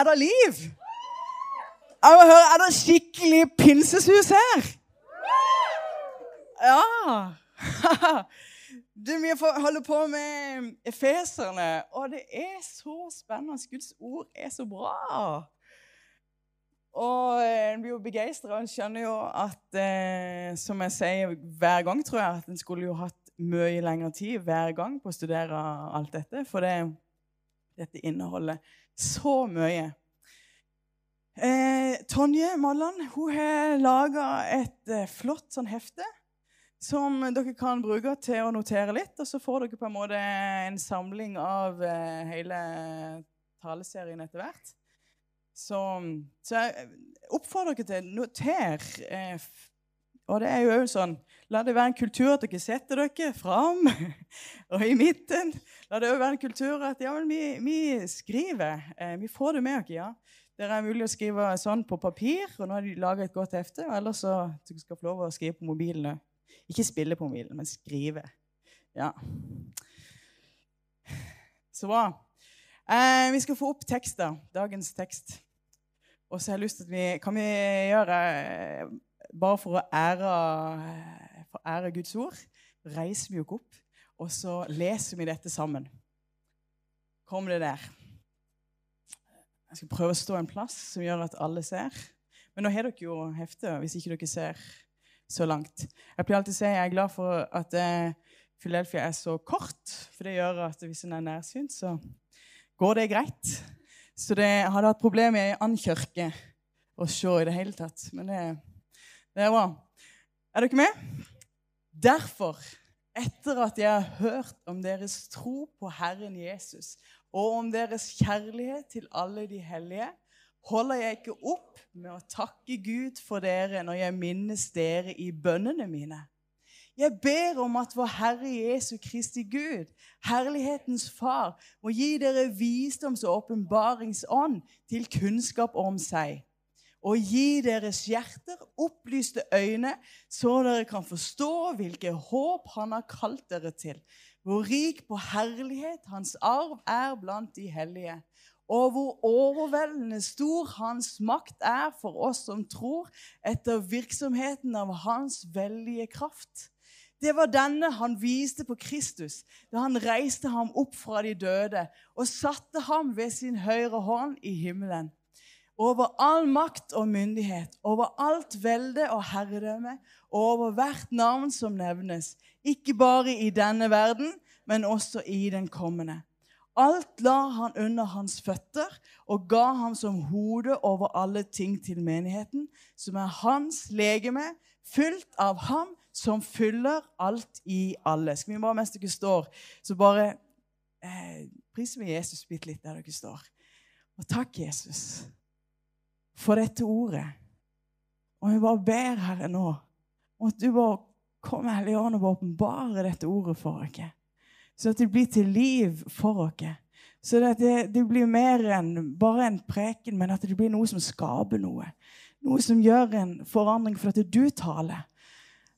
Er det liv! Jeg må høre, Er det skikkelig pinsesus her? Ja! Du, Vi holder på med efeserne, og det er så spennende. Guds ord er så bra. Og eh, en blir jo begeistra og en skjønner jo at eh, Som jeg sier hver gang, tror jeg, at en skulle jo hatt mye lengre tid hver gang på å studere alt dette. For det, dette inneholder så mye. Eh, Tonje Malland hun har laga et eh, flott sånn hefte som dere kan bruke til å notere litt. Og så får dere på en måte en samling av eh, hele taleserien etter hvert. Så, så jeg oppfordrer dere til noter. Eh, og det er jo sånn La det være en kultur at dere setter dere fram og i midten. La det òg være en kultur at ja, vi, vi, skriver. Eh, vi får det med oss. ja. Det er mulig å skrive sånn på papir, og nå har de laga et godt hefte. og Ellers så dere skal få lov å skrive på mobilen òg. Ikke spille på mobilen, men skrive. Ja. Så bra. Eh, vi skal få opp tekster. Dagens tekst. Og så har jeg lyst til at vi Kan vi gjøre eh, Bare for å ære, for ære Guds ord, reiser vi oss opp, og så leser vi dette sammen. Kom det der. Jeg skal prøve å stå en plass som gjør at alle ser. Men nå har dere jo heftet, hvis ikke dere ser så langt. Jeg pleier alltid å si jeg er glad for at eh, Philadelphia er så kort. For det gjør at hvis en er nærsynt, så går det greit. Så det hadde hatt problemer i ankirke å se i det hele tatt. Men det, det er bra. Er dere med? Derfor, etter at jeg har hørt om deres tro på Herren Jesus og om deres kjærlighet til alle de hellige, holder jeg ikke opp med å takke Gud for dere når jeg minnes dere i bønnene mine. Jeg ber om at vår Herre Jesu Kristi Gud, herlighetens Far, må gi dere visdoms- og åpenbaringsånd til kunnskap om seg, og gi deres hjerter opplyste øyne, så dere kan forstå hvilke håp Han har kalt dere til, hvor rik på herlighet Hans arv er blant de hellige og hvor overveldende stor hans makt er for oss som tror, etter virksomheten av hans veldige kraft. Det var denne han viste på Kristus da han reiste ham opp fra de døde og satte ham ved sin høyre hånd i himmelen. Over all makt og myndighet, over alt velde og herredømme, og over hvert navn som nevnes, ikke bare i denne verden, men også i den kommende. Alt la han under hans føtter og ga ham som hode over alle ting til menigheten, som er hans legeme, fylt av ham som fyller alt i alle. Skal vi bare, mens dere står, så bare eh, priser vi Jesus bitte litt der dere står. Og takk, Jesus, for dette ordet. Og vi bare ber, Herre, nå om at du bare kommer, Hellige Ånd, og åpenbarer dette ordet for oss så at det blir til liv for oss. Så det, det, blir mer enn bare en preken, men at det blir noe som skaper noe. Noe som gjør en forandring for at du taler.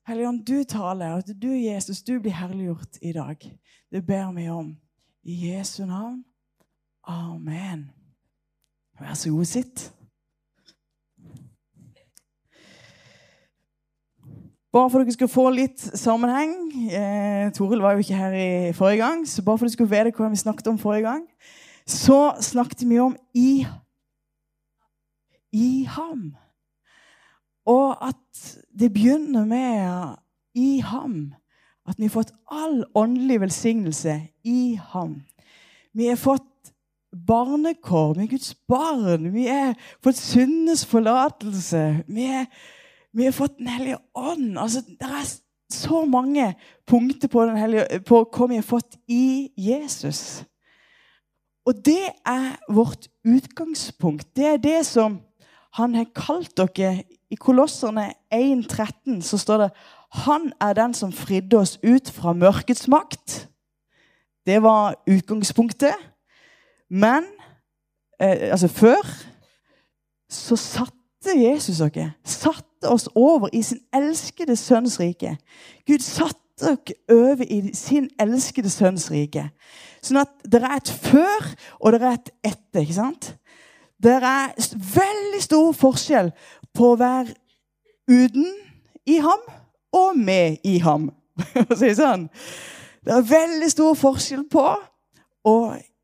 Helligånd, du taler, og at du, Jesus, du blir herliggjort i dag. Det ber vi om. I Jesu navn. Amen. Vær så god, sitt. Bare for at dere skal få litt sammenheng. Eh, Toril var jo ikke her i forrige gang, så bare for at dere skal vite hva vi snakket om forrige gang, så snakket vi om i, i ham. Og at det begynner med i ham. At vi har fått all åndelig velsignelse i ham. Vi har fått barnekår. Vi er Guds barn. Vi har fått syndenes forlatelse. Vi er vi har fått Den hellige ånd. Altså, det er så mange punkter på, hellige, på hva vi har fått i Jesus. Og det er vårt utgangspunkt. Det er det som han har kalt dere. I Kolosserne 1,13 så står det han er den som fridde oss ut fra mørkets makt. Det var utgangspunktet. Men eh, altså før så satte Jesus dere. Satte oss over i sin elskede sønns rike. Gud satte dere over i sin elskede sønns rike. Sånn at det er et før, og det er et etter. ikke sant? Det er veldig stor forskjell på å være uten i ham og med i ham. For å si det sånn. Det er veldig stor forskjell på å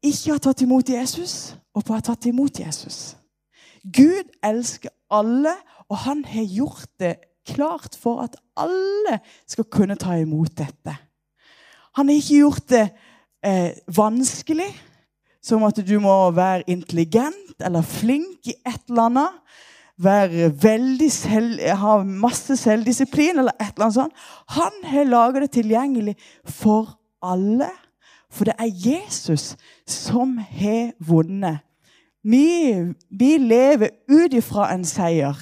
ikke ha tatt imot Jesus og på å ha tatt imot Jesus. Gud elsker alle, og han har gjort det klart for at alle skal kunne ta imot dette. Han har ikke gjort det eh, vanskelig, som at du må være intelligent eller flink i et eller annet. Være veldig selv, ha masse selvdisiplin eller et eller annet sånt. Han har laga det tilgjengelig for alle. For det er Jesus som har vunnet. Vi, vi lever ut ifra en seier.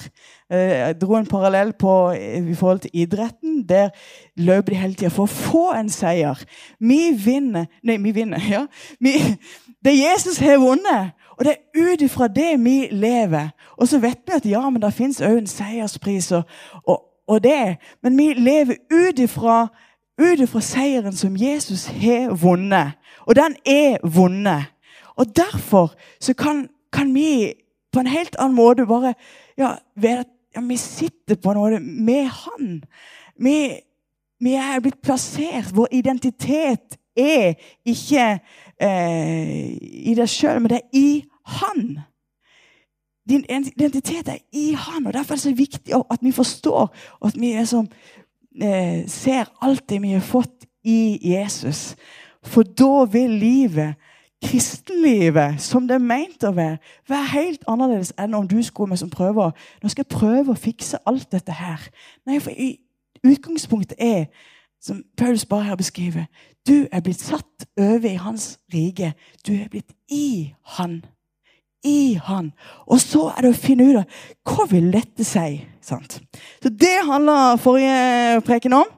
Eh, jeg dro en parallell på, i forhold til idretten. Der løper de hele tida for å få en seier. Vi vinner Nei, vi vinner, ja. Vi, det Jesus har vunnet. Og det er ut ifra det vi lever. Og så vet vi at ja, men det fins òg en seierspris og, og, og, det. Men vi lever ut ifra, ut ifra seieren som Jesus har vunnet. Og den er vunnet. Og derfor så kan, kan vi på en helt annen måte bare ja, være ja, vi sitter på noe med Han. Vi, vi er blitt plassert. Vår identitet er ikke eh, i deg sjøl, men det er i Han. Din identitet er i Han, og derfor er det så viktig at vi forstår og at vi liksom, eh, ser alt det vi har fått i Jesus. For da vil livet kristenlivet som det er meint å være, være helt annerledes enn om du skulle med som prøver. Nå skal jeg prøve å fikse alt dette her. Nei, for i utgangspunktet er, som Paulus bare her beskriver, du er blitt satt over i hans rike. Du er blitt i han. I han. Og så er det å finne ut av hva vil dette si. Sant? Så Det handler forrige preken om.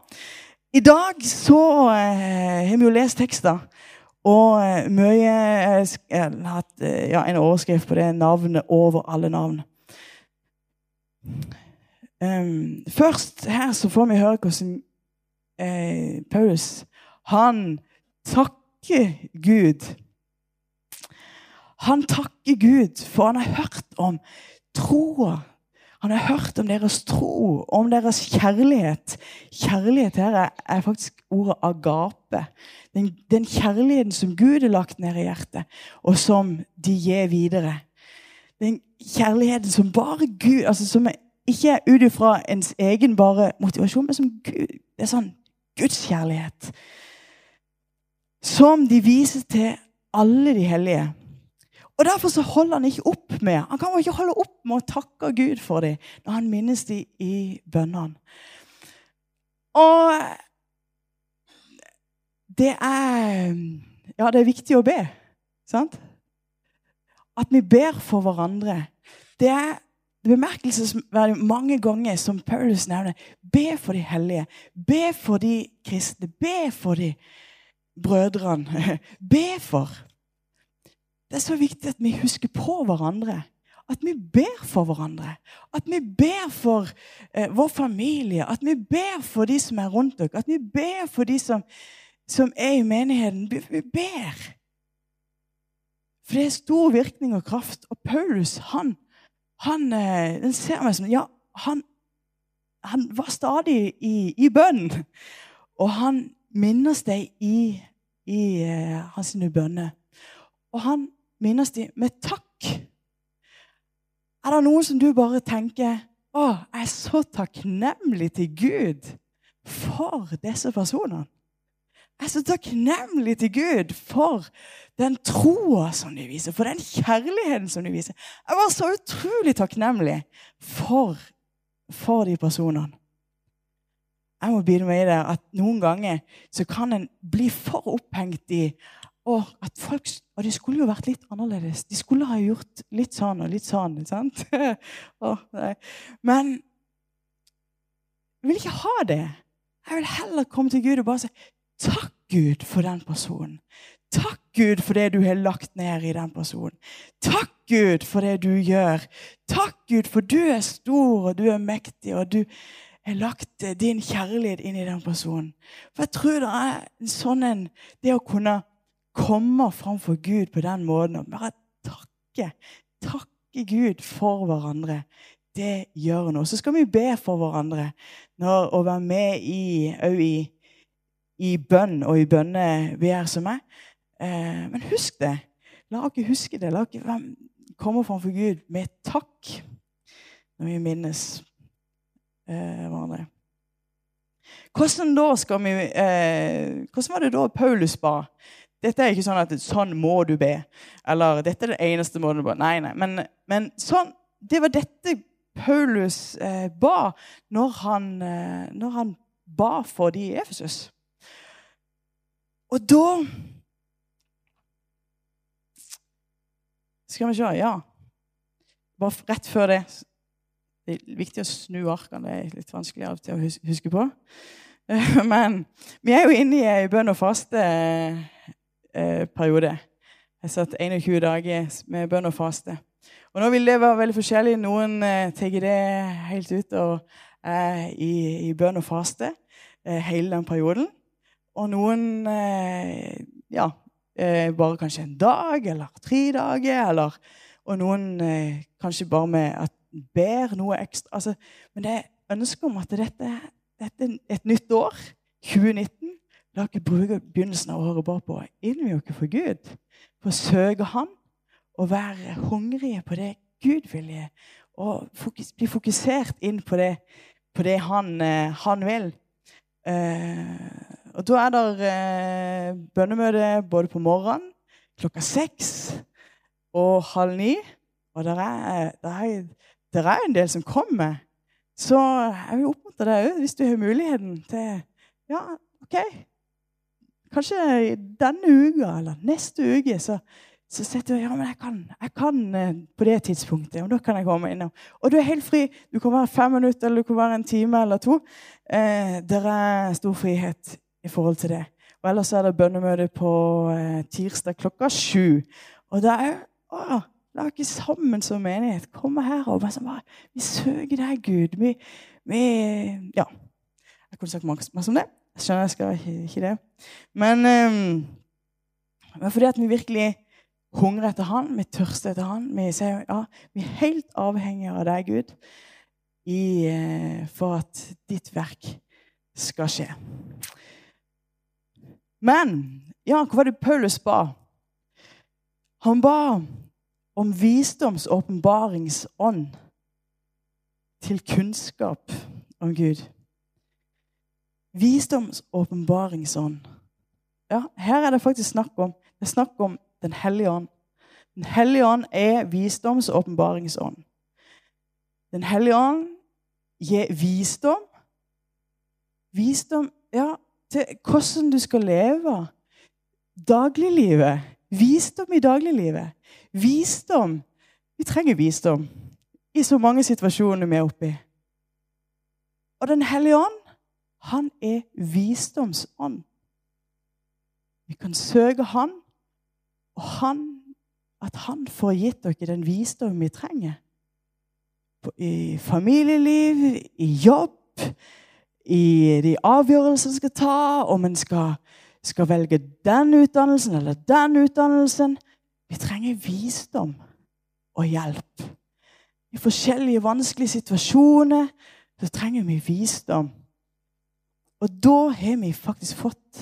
I dag så eh, har vi jo lest tekster og eh, mye eh, Jeg har hatt eh, ja, en overskrift på det navnet over alle navn. Um, først her så får vi høre hvordan eh, Paulus han takker Gud. Han takker Gud, for han har hørt om troa han har hørt om deres tro, om deres kjærlighet. Kjærlighet her er, faktisk ordet agape. Den, den, kjærligheten som Gud har lagt ned i hjertet, og som de gir videre. Den kjærligheten som bare Gud altså Som ikke er ut ifra ens egen bare motivasjon, men som Gud, det er sånn Guds kjærlighet. Som de viser til alle de hellige. Og Derfor så holder han ikke opp med Han kan jo ikke holde opp med å takke Gud for dem når han minnes dem i bønnene. Og det er Ja, det er viktig å be. Sant? At vi ber for hverandre. Det er bemerkelsesverdig mange ganger som Paulus nevner. Be for de hellige. Be for de kristne. Be for de brødrene. Be for det er så viktig at vi husker på hverandre. At vi ber for hverandre. At vi ber for eh, vår familie. At vi ber for de som er rundt dere. At vi ber for de som, som er i menigheten. Vi, ber. For det er stor virkning og kraft. Og Paulus, han, han eh, den ser meg som Ja, han, han var stadig i, i bønn. Og han minnes deg i, i eh, hans bønner. Og han minnes de med takk. Er det noen som du bare tenker å, jeg er så takknemlig til Gud for disse personene? Jeg er så takknemlig til Gud for den troa som de viser, for den kjærligheten som de viser. Jeg var så utrolig takknemlig for, for de personene. Jeg må begynne med det at noen ganger så kan en bli for opphengt i og folk, og det skulle jo vært litt annerledes. De skulle ha gjort litt sånn og litt sånn. sant? oh, Men jeg vil ikke ha det. Jeg vil heller komme til Gud og bare si takk, Gud, for den personen. Takk, Gud, for det du har lagt ned i den personen. Takk, Gud, for det du gjør. Takk, Gud, for du er stor, og du er mektig, og du har lagt eh, din kjærlighet inn i den personen. For jeg tror det er sånn en Det å kunne komme framfor Gud på den måten og bare takke, takke Gud for hverandre, det gjør noe. Så skal vi be for hverandre når, og være med i, i, i bønn og i bønnebegjær som er. Eh, men husk det. La oss huske det. La oss komme framfor Gud med takk når vi minnes eh, hverandre. Hvordan, vi, eh, hvordan var det da Paulus ba? Dette er ikke sånn at sånn må du be. Eller dette er det eneste måten du ba. Nei, nei. Men, men sånn, det var dette Paulus eh, ba når han, eh, når han ba for de i Efesus. Og da Skal vi se Ja. Bare rett før det Det er viktig å snu arkene. Det er litt vanskelig av og til å huske på. Men vi er jo inne i ei bønn og faste-periode. Jeg har satt 21 dager med bønn og faste. Og Nå vil det være veldig forskjellig. Noen eh, tar det helt ut og er i, i bønn og faste eh, hele den perioden. Og noen eh, ja, eh, bare kanskje en dag eller tre dager. Eller, og noen eh, kanskje bare med at ber noe ekstra. Altså, men det er ønske om at dette, dette er et nytt år, 2019. La oss bruke begynnelsen av året bare på å innvie oss for Gud. For å søke Ham og være hungrige på det Gud vil Og fokus, bli fokusert inn på det, på det han, eh, han, vil. Eh, og da er det eh, bønnemøte både på morgenen klokka seks og halv ni. Og det er, er, er, en del som kommer. Så jeg vil oppmuntre deg òg, hvis du har muligheten til Ja, OK. Kanskje denne uka eller neste uke så, så sitter du ja, men jeg kan, jeg kan eh, på det tidspunktet. og da kan jeg komme innom. Og du er helt fri. Du kan være fem minutter eller du kan være en time eller to. Eh, det er stor frihet i forhold til det. Og ellers er det bønnemøte på eh, tirsdag klokka sju. Og da er å, oss sammen som menighet komme her og bare, bare Vi søker deg, Gud. Vi, vi, Ja. Jeg kunne sagt masse om det. Jeg skjønner jeg skal ikke, det. Men, men fordi at vi virkelig hungrer etter Han, vi tørster etter Han. Vi ser, ja, vi er helt avhengige av deg, Gud, i, uh, for at ditt verk skal skje. Men ja, hva var det Paulus ba? Han ba om visdoms åpenbaringsånd til kunnskap om Gud. Visdoms åpenbaringsånd. Ja, her er det faktisk snakk om det er snakk om Den hellige ånd. Den hellige ånd er visdomsåpenbaringsånd. Den hellige ånd gir visdom. Visdom ja, til hvordan du skal leve dagliglivet. Visdom i dagliglivet. Visdom Vi trenger visdom i så mange situasjoner vi er oppe i. Og Den hellige ånd, han er visdomsånd. Vi kan søke Han, og han, at Han får gitt dere den visdom vi trenger. I familieliv, i jobb, i de avgjørelsene en skal ta, om en skal, skal, velge den utdannelsen eller den utdannelsen. Vi trenger visdom og hjelp. I forskjellige vanskelige situasjoner så trenger vi visdom. Og da har vi faktisk fått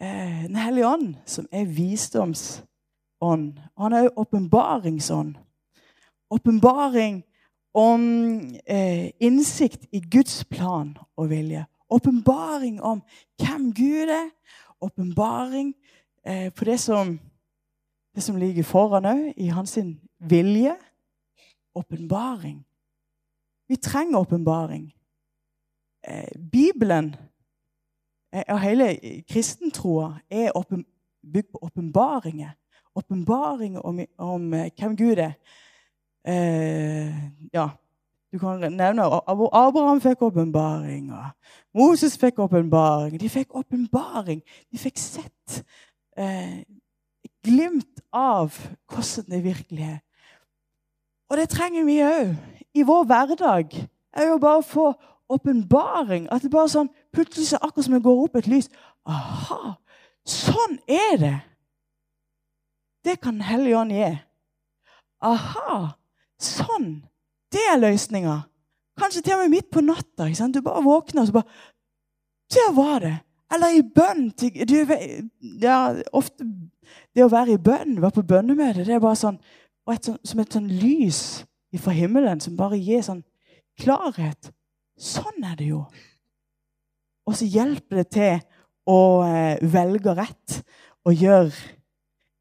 eh, Den hellige ånd, som er visdomsånd. Og han er òg åpenbaringsånd. Åpenbaring om eh, innsikt i Guds plan og vilje. Åpenbaring om hvem Gud er. Åpenbaring eh, på det som, det som ligger foran òg, i hans vilje. Åpenbaring. Vi trenger åpenbaring. Eh, Bibelen eh, og hele kristentroa er bygd på åpenbaringer. Åpenbaringer om, om eh, hvem Gud er eh, ja, Du kan nevne Abraham fikk åpenbaring, og Moses fikk åpenbaring. De fikk åpenbaring. De fikk sett eh, glimt av hvordan det virkelig er. Og det trenger vi òg i vår hverdag. er jo bare å få åpenbaring. At det bare sånn, plutselig så akkurat som det går opp et lys. Aha! Sånn er det! Det kan Den hellige ånd gi. Aha! Sånn! Det er løsninga. Kanskje til og med midt på natta. Ikke sant? Du bare våkner, og så bare Der var det! Eller i bønn. Du, ja, ofte det å være i bønn, være på bønnemøte, det er bare sånn, et sånn som et sånn lys fra himmelen som bare gir sånn klarhet. Sånn er det jo. Og så hjelper det til å eh, velge rett og gjøre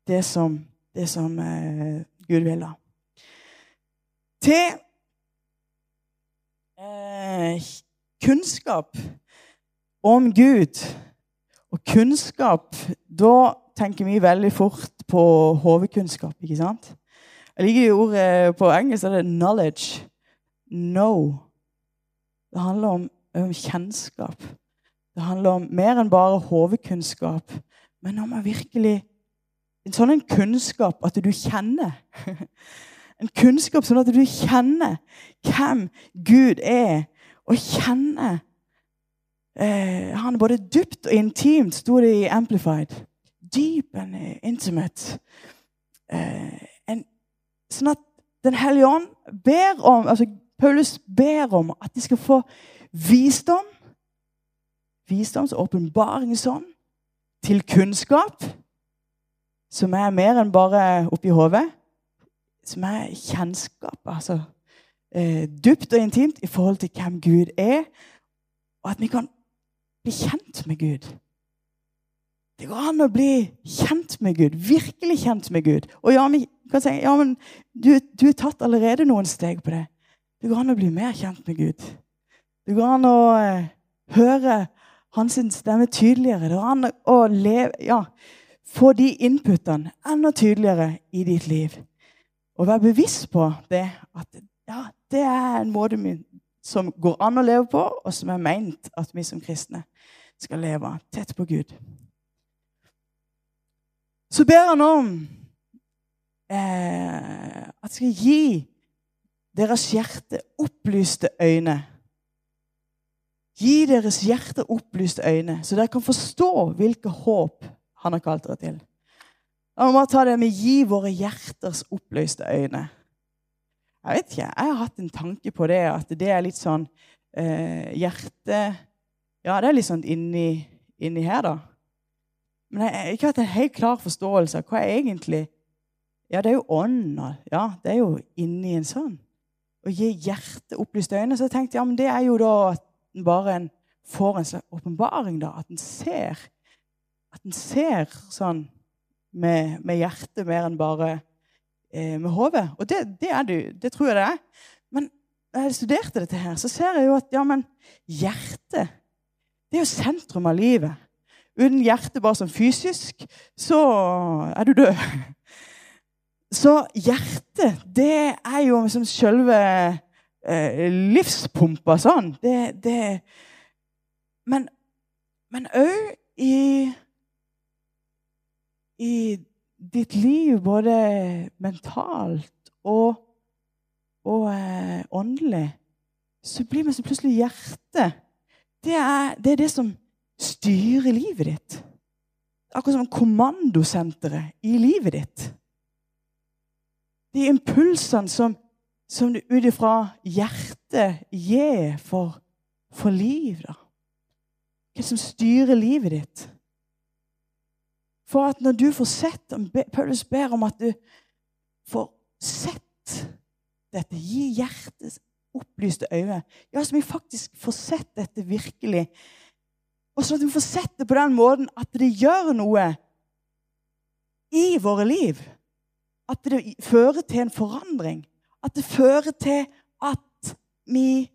det som, det som eh, Gud vil. da. Til eh, kunnskap om Gud og kunnskap Da tenker vi veldig fort på hovedkunnskap, ikke sant? Jeg liker ordet på engelsk er det 'knowledge'. Know. Det handler om, om kjennskap. Det handler om mer enn bare hovedkunnskap, men om å virkelig En sånn en kunnskap at du kjenner. En kunnskap sånn at du kjenner hvem Gud er, og kjenner eh, Han både dypt og intimt, sto det i Amplified. Deep and intimate. Eh, en, sånn at Den hellige ånd ber om altså Paulus ber om at de skal få visdom. Visdoms- åpenbaringsånd til kunnskap, som er mer enn bare oppi hodet. Som er kjennskap, altså eh, dypt og intimt i forhold til hvem Gud er. Og at vi kan bli kjent med Gud. Det går an å bli kjent med Gud, virkelig kjent med Gud. Og ja, vi kan si ja, men du, du er tatt allerede noen steg på det. Det går an å bli mer kjent med Gud. Det går an å eh, høre hans stemme tydeligere. Det går an å leve, ja, få de inputene enda tydeligere i ditt liv. Og være bevisst på det at ja, det er en måte som går an å leve på, og som er meint at vi som kristne skal leve tett på Gud. Så ber han om eh, at skal gi deres hjerte opplyste øyne. Gi deres hjerte opplyste øyne, så dere kan forstå hvilke håp han har kalt dere til. Da må bare ta det med 'gi våre hjerters opplyste øyne'. Jeg vet ikke, jeg har hatt en tanke på det, at det er litt sånn eh, Hjerte Ja, det er litt sånn inni, inni her, da. Men jeg har ikke hatt en helt klar forståelse av hva er egentlig Ja, det er jo ånd. Ja, det er jo inni en sånn. Å gi hjertet opplyste øyne. Så jeg tenkte ja, men det er jo da at en bare får en slags åpenbaring, da. At en ser. At en ser sånn med, med hjertet mer enn bare eh, med hodet. Og det, det, er det, det tror jeg det er. Men når jeg studerte dette her, så ser jeg jo at ja, men hjertet det er jo sentrum av livet. Uten hjertet bare som fysisk, så er du død. Så hjertet, det er jo som selve eh, livspumpa sånn. Det, det Men òg i i ditt liv, både mentalt og, og eh, åndelig, så blir vi så plutselig hjertet det er, det er, det som styrer livet ditt. Akkurat som kommandosenteret i livet ditt. De impulsene som, som du ut ifra hjertet gir for, for liv. da. Hva som styrer livet ditt. For at når du får sett Paulus ber om at du får sett dette. Gi hjertet opplyste øyne. Ja, som vi faktisk får sett dette virkelig. Og sånn at vi får sett det på den måten at det gjør noe i våre liv. At det fører til en forandring. At det fører til at vi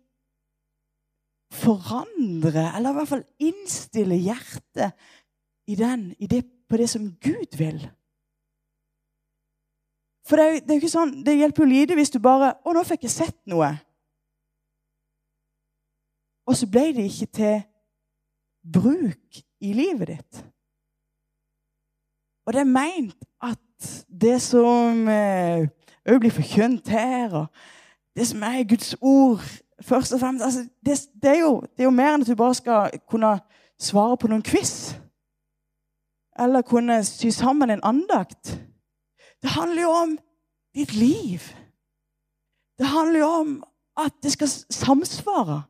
forandrer, eller i hvert fall innstiller hjertet i, den, i det på det som Gud vil. For det, er, er ikke sånn, det hjelper jo lite hvis du bare 'Å, nå fikk jeg sett noe.' Og så ble det ikke til bruk i livet ditt. Og det er meint at det som òg eh, blir forkynt her, og det som er Guds ord først og fremst altså, det, det, er jo, det, er jo, mer enn at du bare skal kunne svare på noen quiz. Eller kunne sy sammen en andakt. Det handler jo om ditt liv. Det handler jo om at det skal samsvare.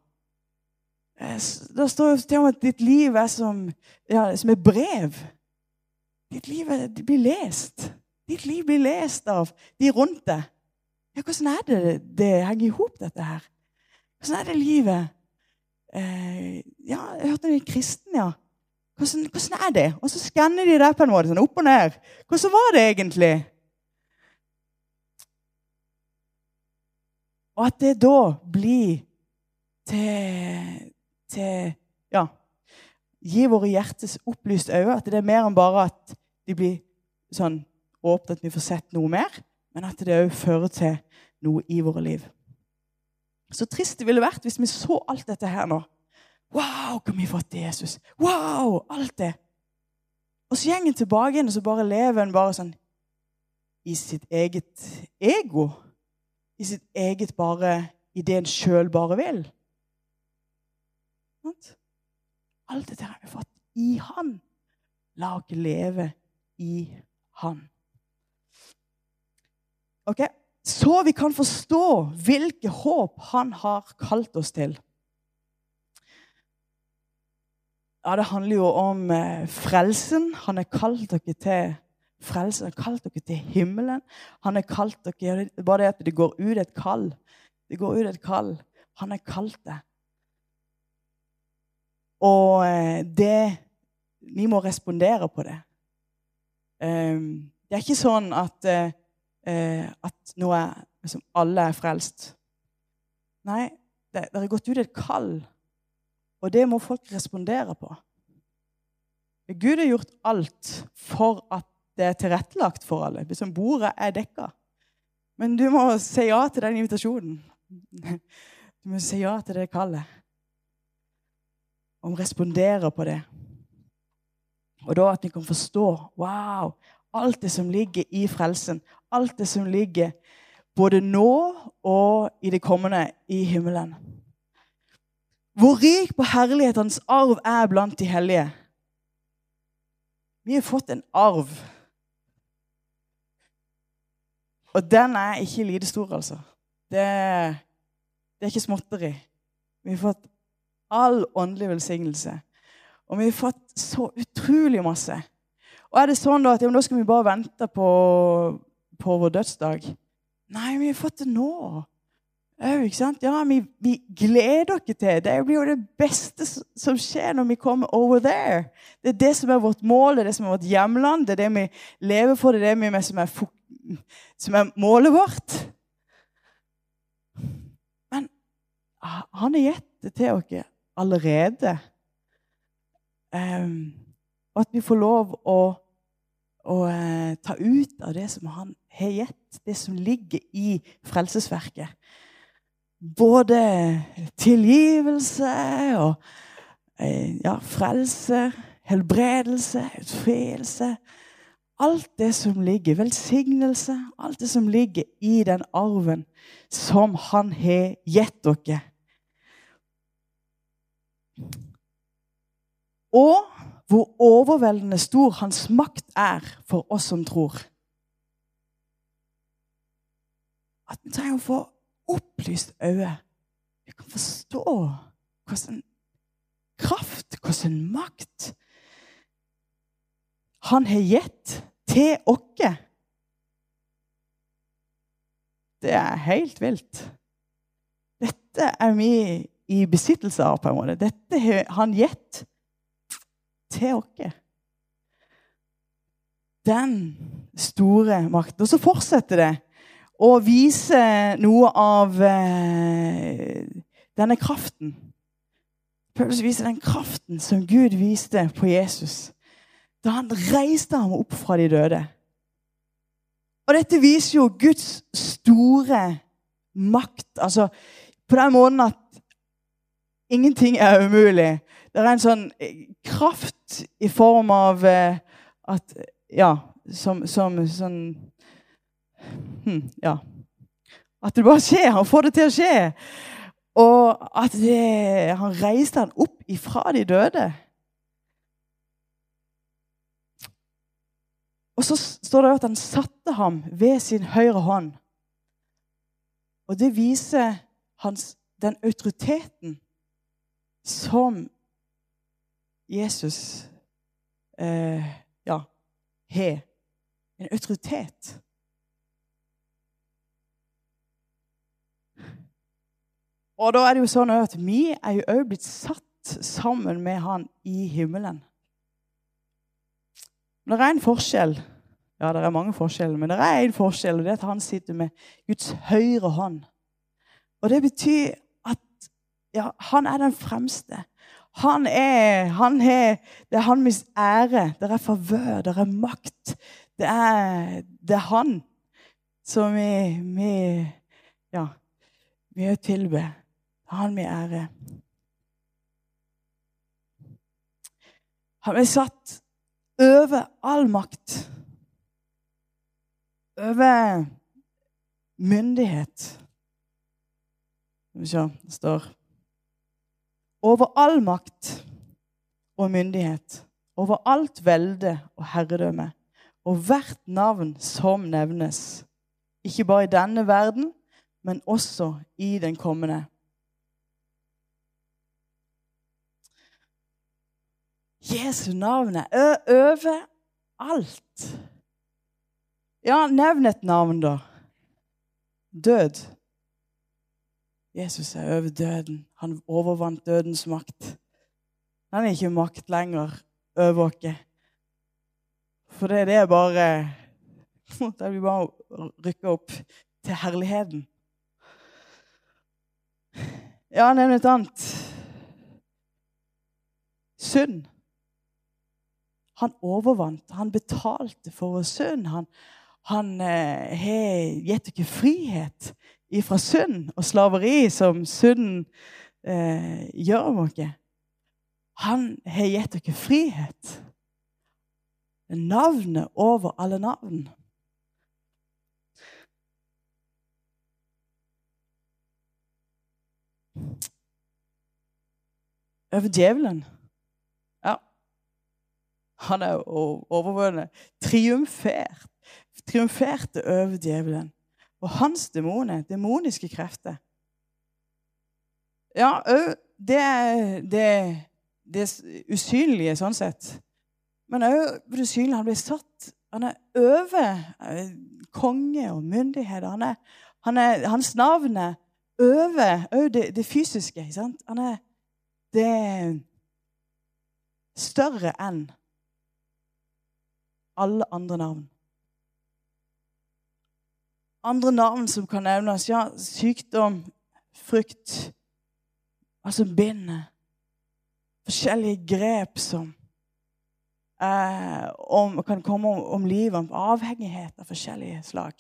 Eh, det står jo til og med at ditt liv er som, ja, som et brev. Ditt liv blir lest. Ditt liv blir lest av de rundt deg. Ja, hvordan er det det henger i hop, dette her? Hvordan er det livet? Eh, ja, jeg hørte en kristen, ja. Hvordan, hvordan, er det? Og så skanner de det på en måte, sånn opp og ned. Hvordan var det egentlig? Og at det da blir til, til Ja. Gi våre hjertes opplyst øyne. At det er mer enn bare at de blir sånn åpne, at vi får sett noe mer. Men at det òg fører til noe i våre liv. Så trist det ville vært hvis vi så alt dette her nå. Wow, hva vi har fått til Jesus! Wow, alt det. Og så går en tilbake igjen og så bare lever en bare sånn i sitt eget ego. I sitt eget bare I det en sjøl bare vil. Alt dette har vi fått i Han. La oss leve i Han. Ok? Så vi kan forstå hvilke håp Han har kalt oss til. Ja, Det handler jo om eh, frelsen. Han har kalt dere til frelsen. Han har kalt dere til himmelen. Han har kalt dere Bare det at det går ut et kall. Det går ut et kall. Han har kalt det. Og eh, det Vi må respondere på det. Um, det er ikke sånn at, uh, at nå er liksom, alle er frelst. Nei, det, det er gått ut et kall og det må folk respondere på. Gud har gjort alt for at det er tilrettelagt for alle. Liksom bordet er dekka. Men du må si ja til den invitasjonen. Du må si ja til det kallet. Og respondere på det. Og da at vi kan forstå wow, alt det som ligger i frelsen, alt det som ligger både nå og i det kommende i himmelen. Hvor rik på herlighetens arv er blant de hellige. Vi har fått en arv. Og den er ikke lite stor, altså. Det, det er ikke småtteri. Vi har fått all åndelig velsignelse. Og vi har fått så utrolig masse. Og er det sånn da at ja, nå skal vi bare vente på, på vår dødsdag? Nei, vi har fått det nå. Øy, ikke sant? Ja, vi, vi, gleder oss til det. blir jo det beste som skjer når vi kommer over there. Det er det som er vårt mål, det er det som er vårt hjemland, det er det vi lever for, det er det vi, som, er, som er målet vårt. Men han har gitt det til oss allerede. Um, og at vi får lov å, å uh, ta ut av det som han har gitt, det som ligger i frelsesverket både tilgivelse og uh, ja, frelse, helbredelse, utfrielse Alt det som ligger, velsignelse, alt det som ligger i den arven som han har gitt dere. Og hvor overveldende stor hans makt er for oss som tror. At vi trenger å få opplyst øye. Vi kan forstå hvordan kraft, hvordan makt han har gitt til oss. Det er helt vilt. Dette er vi i besittelse av, på en måte. Dette har han gitt til oss. Den store makten. Og så fortsetter det å vise noe av eh, denne kraften. Paulus viser den kraften som Gud viste på Jesus da han reiste ham opp fra de døde. Og dette viser jo Guds store makt. Altså på den måten at ingenting er umulig. Det er en sånn eh, kraft i form av eh, at Ja, som, som sånn hm, Ja. At det bare skjer. Han får det til å skje. Og at det, han reiste han opp ifra de døde. Og så står det at han satte ham ved sin høyre hånd. Og det viser hans, den autoriteten som Jesus eh, ja, har. En autoritet. Og da er det jo sånn at vi er jo òg blitt satt sammen med han i himmelen. Det er en forskjell. Ja, det er mange forskjeller, men det er en forskjell, og det er at han sitter med Guds høyre hånd. Og det betyr ja, han er den fremste. Han er, han er, det er han hans ære. Det er favør, det er makt. Det er, det er han som vi, vi Ja, vi tilber. Han vi ære. Han er satt over all makt. Over myndighet. Skal vi se Det står Over all makt og myndighet. Over alt velde og herredømme. Og hvert navn som nevnes. Ikke bare i denne verden, men også i den kommende. Jesu navn er over alt. Ja, nevn et navn, da. Død. Jesus er over døden. Han overvant dødens makt. Han er ikke makt lenger over oss. For det, det er bare Det blir bare rykke opp til herligheten. Ja, nevn et annet. Synd. Han overvant. Han betalte for vår synd. Han, han eh, har gitt dere frihet ifra synd og slaveri, som synden eh, gjør om oss. Han har gitt dere frihet. Navnet over alle navn. Over djevelen. Han er overvunnet. Triumfert. Triumferte over djevelen. Og hans demoner, demoniske krefter Ja, òg det, det, det usynlige, sånn sett. Men òg det usynlige. Han blir satt Han er over konge og myndigheter. Han er, han er, hans navn er over òg det, det, fysiske. Han er det større enn alle andre navn. Andre navn som kan nevnes, ja, sykdom, frykt, altså bindet. Forskjellige grep som eh, om, kan komme om, om livet, avhengighet av forskjellige slag.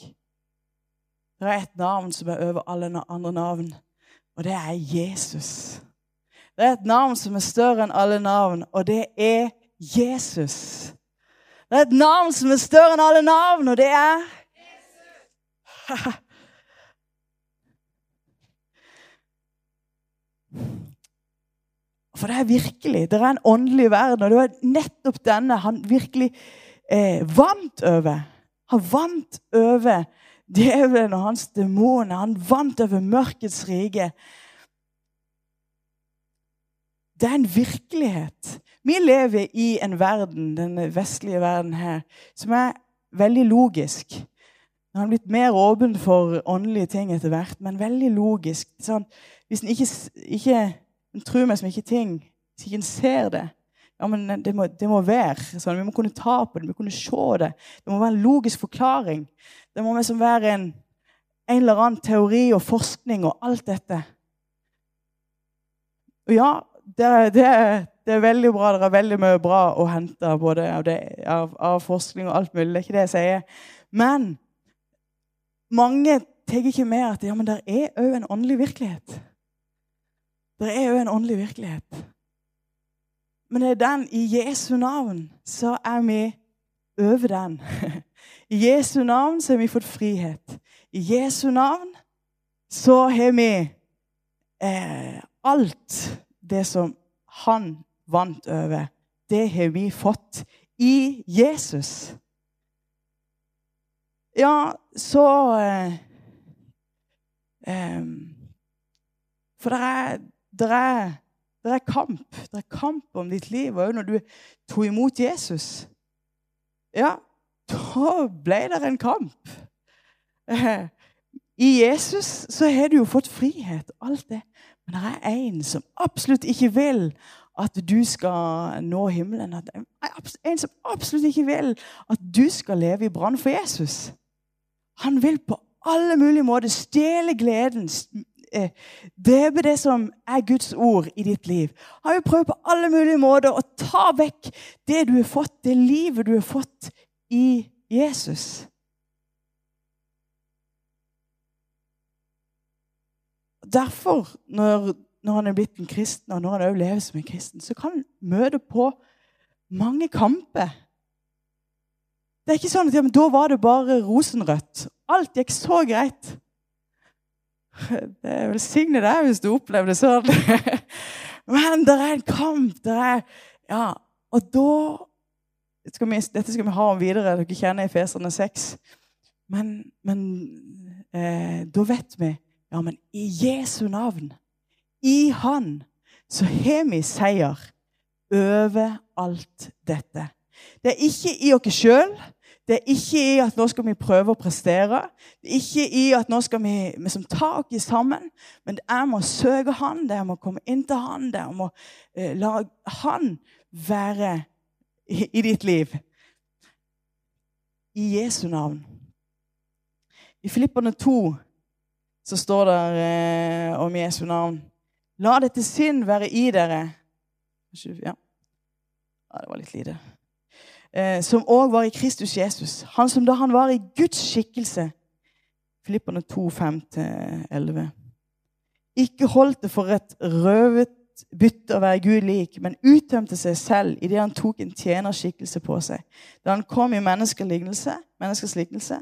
Det er et navn som er over alle andre navn, og det er Jesus. Det er et navn som er større enn alle navn, og det er Jesus. Det er et navn som er større enn alle navn, og det er For det er virkelig Det er en åndelig verden, og det var nettopp denne han virkelig eh, vant over. Han vant over djevelen og hans demoner. Han vant over mørkets rike. Det er en virkelighet. Vi lever i en verden, den vestlige verden her, som er veldig logisk. Nå har blitt mer åpen for åndelige ting etter hvert, men veldig logisk. Sånn, hvis en ikke, ikke en tror meg som ikke ting, hvis ikke en ser det ja, men det må, det må være sånn. Vi må kunne ta på det, vi må kunne se det. Det må være en logisk forklaring. Det må liksom være en, en eller annen teori og forskning og alt dette. Og ja, det, det, det er veldig bra. Det er veldig mye bra å hente både av, det, av, av forskning og alt mulig. Det er ikke det jeg sier. Men mange tenker ikke med at ja, men det er òg en åndelig virkelighet. Det er òg en åndelig virkelighet. Men det er den i Jesu navn, så er vi over den. I Jesu navn så har vi fått frihet. I Jesu navn så har vi eh, alt det som han vant over, det har vi fått i Jesus. Ja, så eh, For det er, det, er, det er kamp. Det er kamp om ditt liv. Og når du tok imot Jesus, ja, da ble det en kamp. Eh, I Jesus så har du jo fått frihet og alt det. Men det er en som absolutt ikke vil at du skal nå himmelen. En som absolutt ikke vil at du skal leve i brann for Jesus. Han vil på alle mulige måter stjele gleden, eh, drepe det som er Guds ord i ditt liv. Han vil prøve på alle mulige måter å ta vekk det du har fått, det livet du har fått i Jesus. Derfor, når, når han er blitt en kristen, og når han også lever som en kristen, så kan han møte på mange kamper. Det er ikke sånn at ja, da var det bare rosenrødt. Alt gikk så greit. Det er Velsigne deg hvis du opplever det sånn. Men det er en kamp. Det er, ja, og da skal vi, Dette skal vi ha om videre. Dere kjenner Efeserne 6. Men, men eh, da vet vi ja, men i Jesu navn, i Han, så har vi seier over alt dette. Det er ikke i oss sjøl. Det er ikke i at nå skal vi prøve å prestere. Det er ikke i at nå skal vi, som ta oss sammen. Men det er med å søke Han, det er med å komme inn til Han, det er med å eh, la Han være i, i ditt liv. I Jesu navn. I Filipperne 2 så står det eh, om Jesu navn La dette sinn være i dere. Ja. ja, det var litt lite. Eh, som òg var i Kristus Jesus. Han som da han var i Guds skikkelse. Filipperne 2, 5-11. Ikke holdt det for et røvet bytte å være Gud lik, men uttømte seg selv idet han tok en tjenerskikkelse på seg. Da han kom i menneskers lignelse,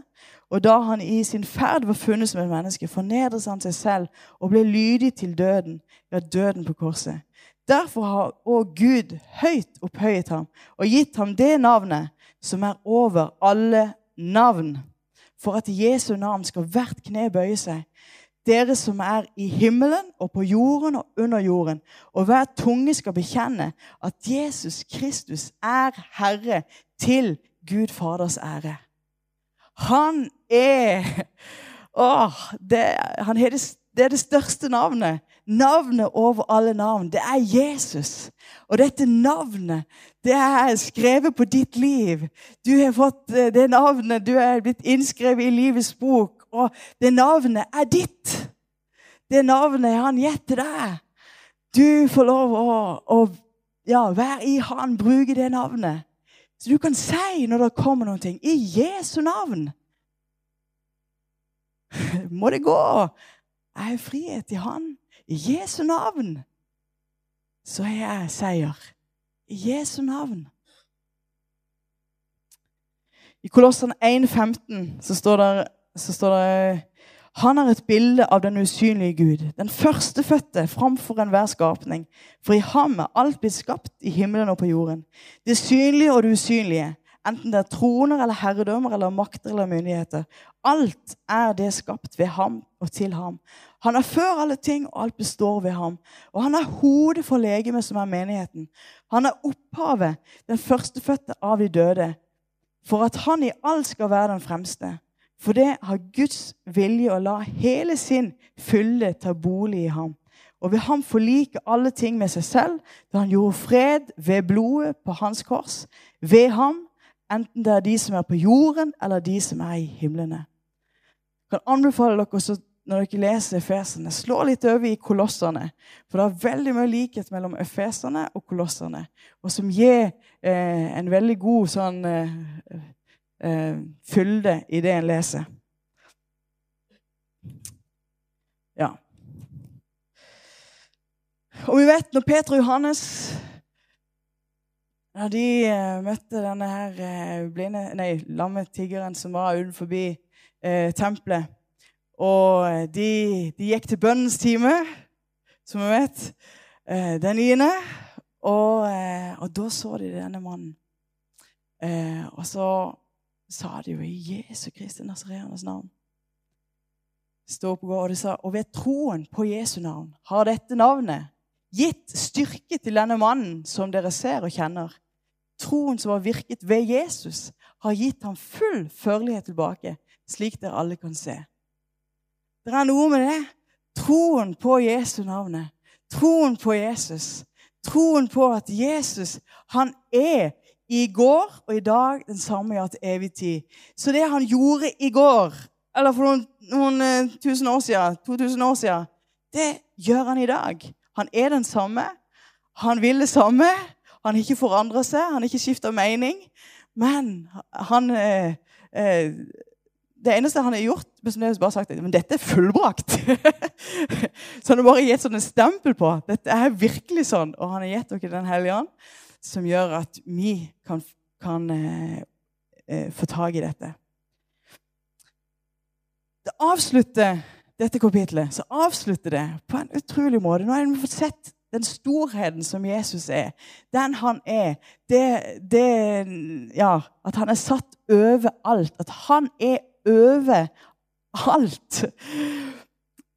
og da han i sin ferd var funnet som et menneske, fornedret han seg selv og ble lydig til døden, ja, døden på korset. Derfor har òg Gud høyt opphøyet ham og gitt ham det navnet som er over alle navn, for at Jesu navn skal hvert kne bøye seg, dere som er i himmelen og på jorden og under jorden, og hver tunge skal bekjenne at Jesus Kristus er Herre til Gud Faders ære. Han er Åh, det, han er det, det er det største navnet. Navnet over alle navn. Det er Jesus. Og dette navnet, det er skrevet på ditt liv. Du har fått eh, det navnet. Du er blitt innskrevet i livets bok. Og det navnet er ditt. Det navnet har han gitt til deg. Du får lov å, å ja, være i han, bruke det navnet. Så du kan si når det kommer noe i Jesu navn. Må det gå? Jeg har frihet i Han. I Jesu navn så har jeg seier. I Jesu navn. I Kolossene 1,15 så står så står det han er et bilde av den usynlige Gud, den førstefødte framfor enhver skapning. For i ham er alt blitt skapt i himmelen og på jorden. Det synlige og det usynlige, enten det er troner eller herredømmer eller makter eller myndigheter. Alt er det skapt ved ham og til ham. Han er før alle ting, og alt består ved ham. Og han er hodet for legemet, som er menigheten. Han er opphavet, den førstefødte av de døde, for at han i alt skal være den fremste. For det har Guds vilje å la hele sin fylde ta bolig i ham. Og ved ham forlike alle ting med seg selv, da han gjorde fred ved blodet på hans kors. Ved ham, enten det er de som er på jorden, eller de som er i himlene. Jeg kan anbefale dere også, når dere leser Efesene, slå litt over i kolossene. For det er veldig mye likhet mellom Efesene og kolossene, og som gir eh, en veldig god sånn eh, eh, fylde i det en leser. Ja. Og vi vet når Peter og Johannes når de eh, møtte denne her eh, blinde, nei, lamme tiggeren som var utenfor eh, tempelet Og de, de, gikk til bønnens time. som vi vet. Eh, den niende. Og, eh, og, da så de denne mannen. Eh, og så sa de jo i Jesu Kristi Nazareanes navn. Stå på og de sa, og ved troen på Jesu navn har dette navnet gitt styrke til denne mannen som dere ser og kjenner. Troen som har virket ved Jesus, har gitt ham full førlighet tilbake, slik dere alle kan se. Det er noe med det. Troen på Jesu navnet. Troen på Jesus. Troen på at Jesus, han er i går og i dag den samme ja til evig tid. Så det han gjorde i går, eller for noen, noen uh, tusen år siden, 2000 år siden, det gjør han i dag. Han er den samme. Han vil det samme. Han har ikke forandra seg, han har ikke skifta mening. Men han eh, uh, det eneste han har gjort, som jeg bare sagt, men dette er fullbrakt. så han har bare gitt sånn en stempel på dette er virkelig sånn. Og han har gitt dere Den hellige ånd, som gjør at vi kan, kan eh, eh, få tak i dette. Det avslutter dette kapitlet så avslutter det på en utrolig måte. Nå har vi fått sett den storheten som Jesus er, den han er, det, det Ja, at han er satt over alt. At han er over alt.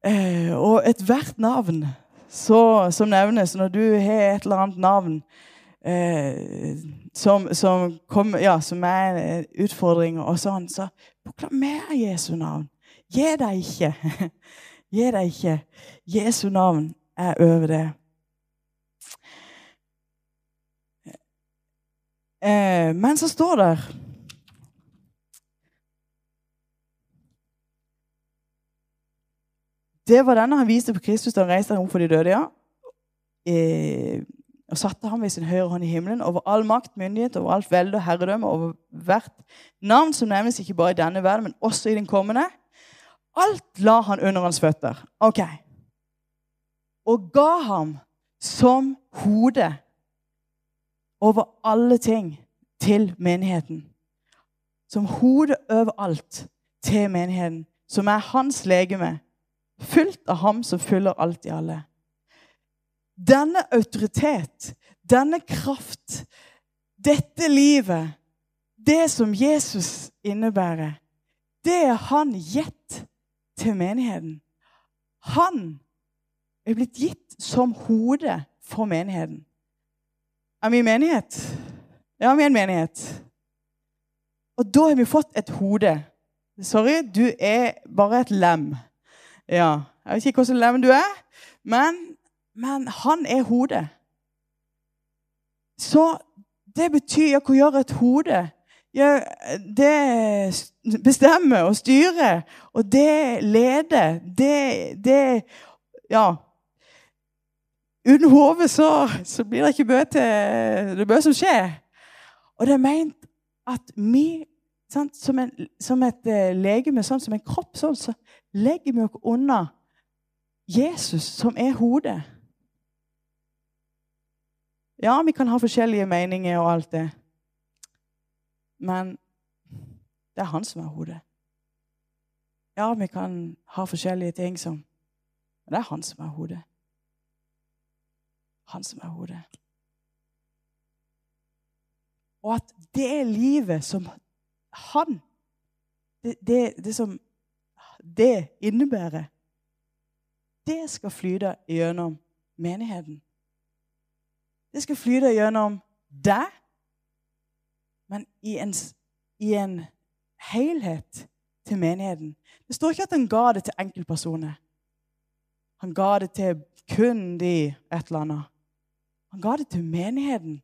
Eh, og ethvert navn så, som nevnes når du har et eller annet navn eh, som, som, kom, ja, som, er en utfordring og sånn, så proklamer Jesu navn. Gi deg ikke. Gi deg ikke. Jesu navn er over det. Eh, men så står det Det var denne han viste på Kristus da han reiste ham for de døde. ja. Eh, og satte ham ved sin høyre hånd i himmelen over all makt, myndighet, over alt velde og herredømme, over hvert navn som nevnes ikke bare i denne verden, men også i den kommende. Alt la han under hans føtter. Ok. Og ga ham som hode over alle ting til menigheten. Som hode over alt til menigheten, som er hans legeme Fylt av ham som fyller alt i alle. Denne autoritet, denne kraft, dette livet, det som Jesus innebærer, det er han gitt til menigheten. Han er blitt gitt som hode for menigheten. Er vi en menighet? Ja, vi er en menighet. Og da har vi fått et hode. Sorry, du er bare et lem. Ja, Jeg vet ikke hvordan lem du er, men, men han er hodet. Så det betyr ja, Hva gjør et hode? Ja, det bestemmer og styrer, og det leder. Det, det Ja. Uten hodet så, så, blir det ikke mye til det mye som skjer. Og det er meint at vi sant, som, en, som, et uh, legeme, sånn som en kropp, sånn, så legger vi oss unna Jesus, som er hodet. Ja, vi kan ha forskjellige meninger og alt det, men det er han som er hodet. Ja, vi kan ha forskjellige ting som Men det er han som er hodet. Han som er hodet. Og at det livet som han det, det, det som det innebærer, det skal flyte gjennom menigheten. Det skal flyte gjennom deg, men i en, i en helhet til menigheten. Det står ikke at han ga det til enkeltpersoner. Han ga det til kun de et eller annet. Han ga det til menigheten.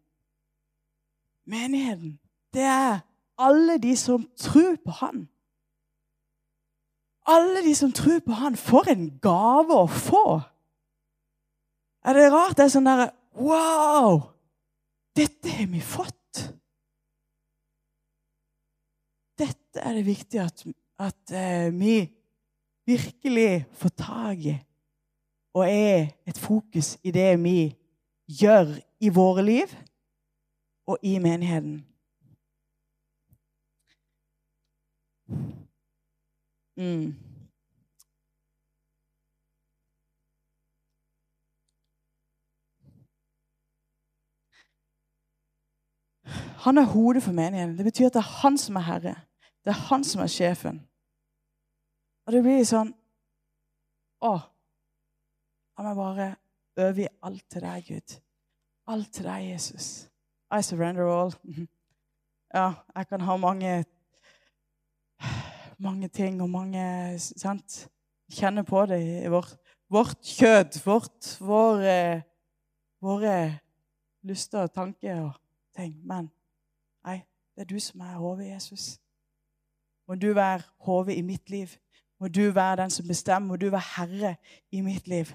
Menigheten, det er alle de som tror på han. Alle de som tror på han, får en gave å få. Er det rart? Det er sånn derre Wow! Dette har vi fått. Dette er det viktig at, at uh, vi virkelig får tak i og er et fokus i det vi gjør i våre liv og i menigheten. Mm. Han er hodet for menigheten. Det betyr at det er han som er herre. Det er han som er sjefen. Og det blir sånn Å, la meg bare øve i alt til deg, Gud. Alt til deg, Jesus. I surrender all. Ja, jeg kan ha mange mange ting og mange sant? Kjenner på det i vårt, vårt kjød, vårt, våre, våre lyster og tanker og ting. Men nei, det er du som er hodet, Jesus. Må du være hodet i mitt liv. Må du være den som bestemmer. Må du være herre i mitt liv.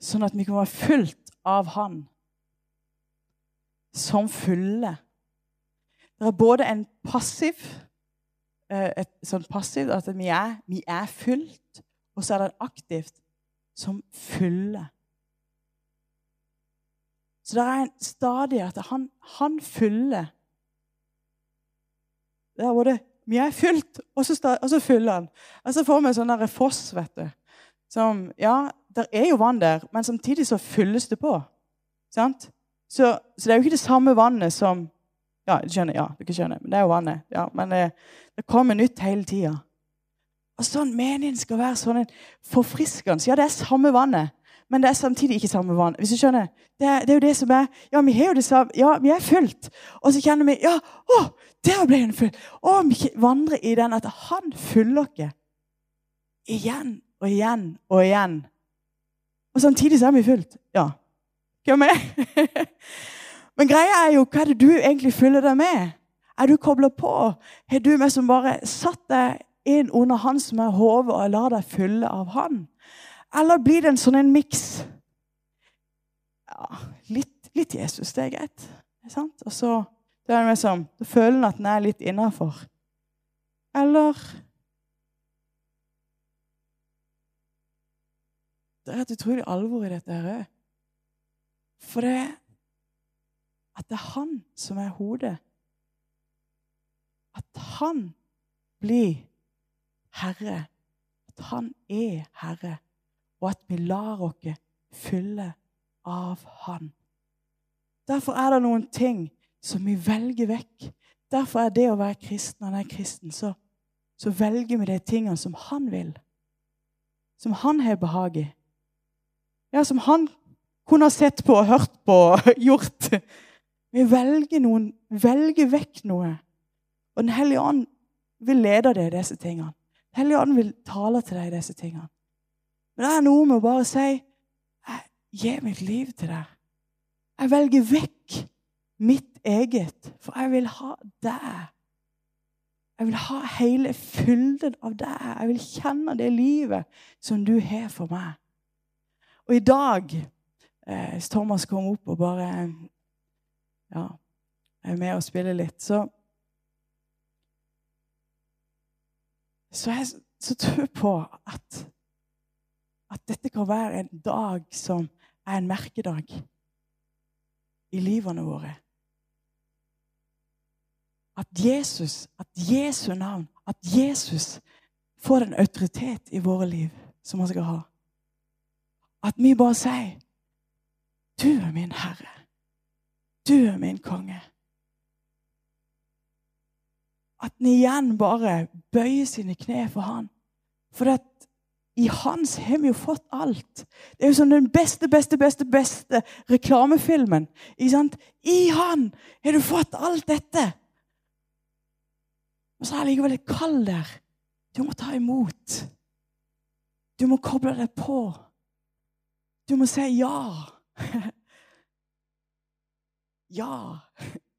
Sånn at vi kan være fullt av Han som fulle. Det er både en passiv eh, et sånn passivt, at vi er, vi er fullt, og så er det aktivt som fyller. Så det er en stadig at han, han fyller Det er både Vi er fylt, og så, og så fyller han. Og så får vi en sånn foss, vet du. Som Ja, det er jo vann der, men samtidig så fylles det på. Sant? Så, så det er jo ikke det samme vannet som Ja, du skjønner, ja, du skjønner, men det er jo vannet. Ja, men det, eh, det kommer nytt hele tida. Og sånn Meningen skal være sånn forfriskende. Ja, det er samme vannet, men det er samtidig ikke samme vann. Hvis du skjønner, det er, det er, jo det som er Ja, vi har jo det samme. Ja, vi er fullt. Og så kjenner vi Ja, å, der ble hun full. Og vi vandrer i den at han fyller oss igjen og igjen og igjen. Og samtidig så er vi fullt. Ja. Hva med? Men greia er jo hva er det du egentlig fyller deg med? Er du kobla på? Har du meg som bare satt deg inn under han som er hodet, og lar deg fylle av han? Eller blir det en sånn en miks? Ja, litt, litt, Jesus, det er greit. Er sant? Og så det er det som, da føler en at en er litt innafor. Eller Det er et utrolig alvor i dette her òg. For det at det er han som er hodet. At han blir herre. At han er herre og at vi lar oss fylle av Han. Derfor er det noen ting som vi velger vekk. Derfor er det å være kristen når en er kristen, så, så velger vi de tingene som han vil. Som han har behag i. Ja, som han kunne ha sett på, og hørt på, og gjort. Vi velger, noen, velger vekk noe. Og Den hellige ånd vil lede deg i disse tingene. Den hellige ånd vil tale til deg i disse tingene. Men det er noe med å bare si jeg gir mitt liv til deg. Jeg velger vekk mitt eget, for jeg vil ha deg. Jeg vil ha hele fylden av deg. Jeg vil kjenne det livet som du har for meg. Og i dag, eh, hvis Thomas kom opp og bare ja, er med og spiller litt, så Så jeg så tror på at at dette kan være en dag som er en merkedag i livene våre. At Jesus, at Jesu navn, at Jesus får en autoritet i våre liv som han skal ha. At vi bare sier 'Du er min Herre. Du er min konge'. At en igjen bare bøyer sine kne for han. For at i hans har vi jo fått alt. Det er jo som den beste, beste, beste beste reklamefilmen. I han har du fått alt dette. Og så er det likevel et kall der. Du må ta imot. Du må koble deg på. Du må si ja. ja.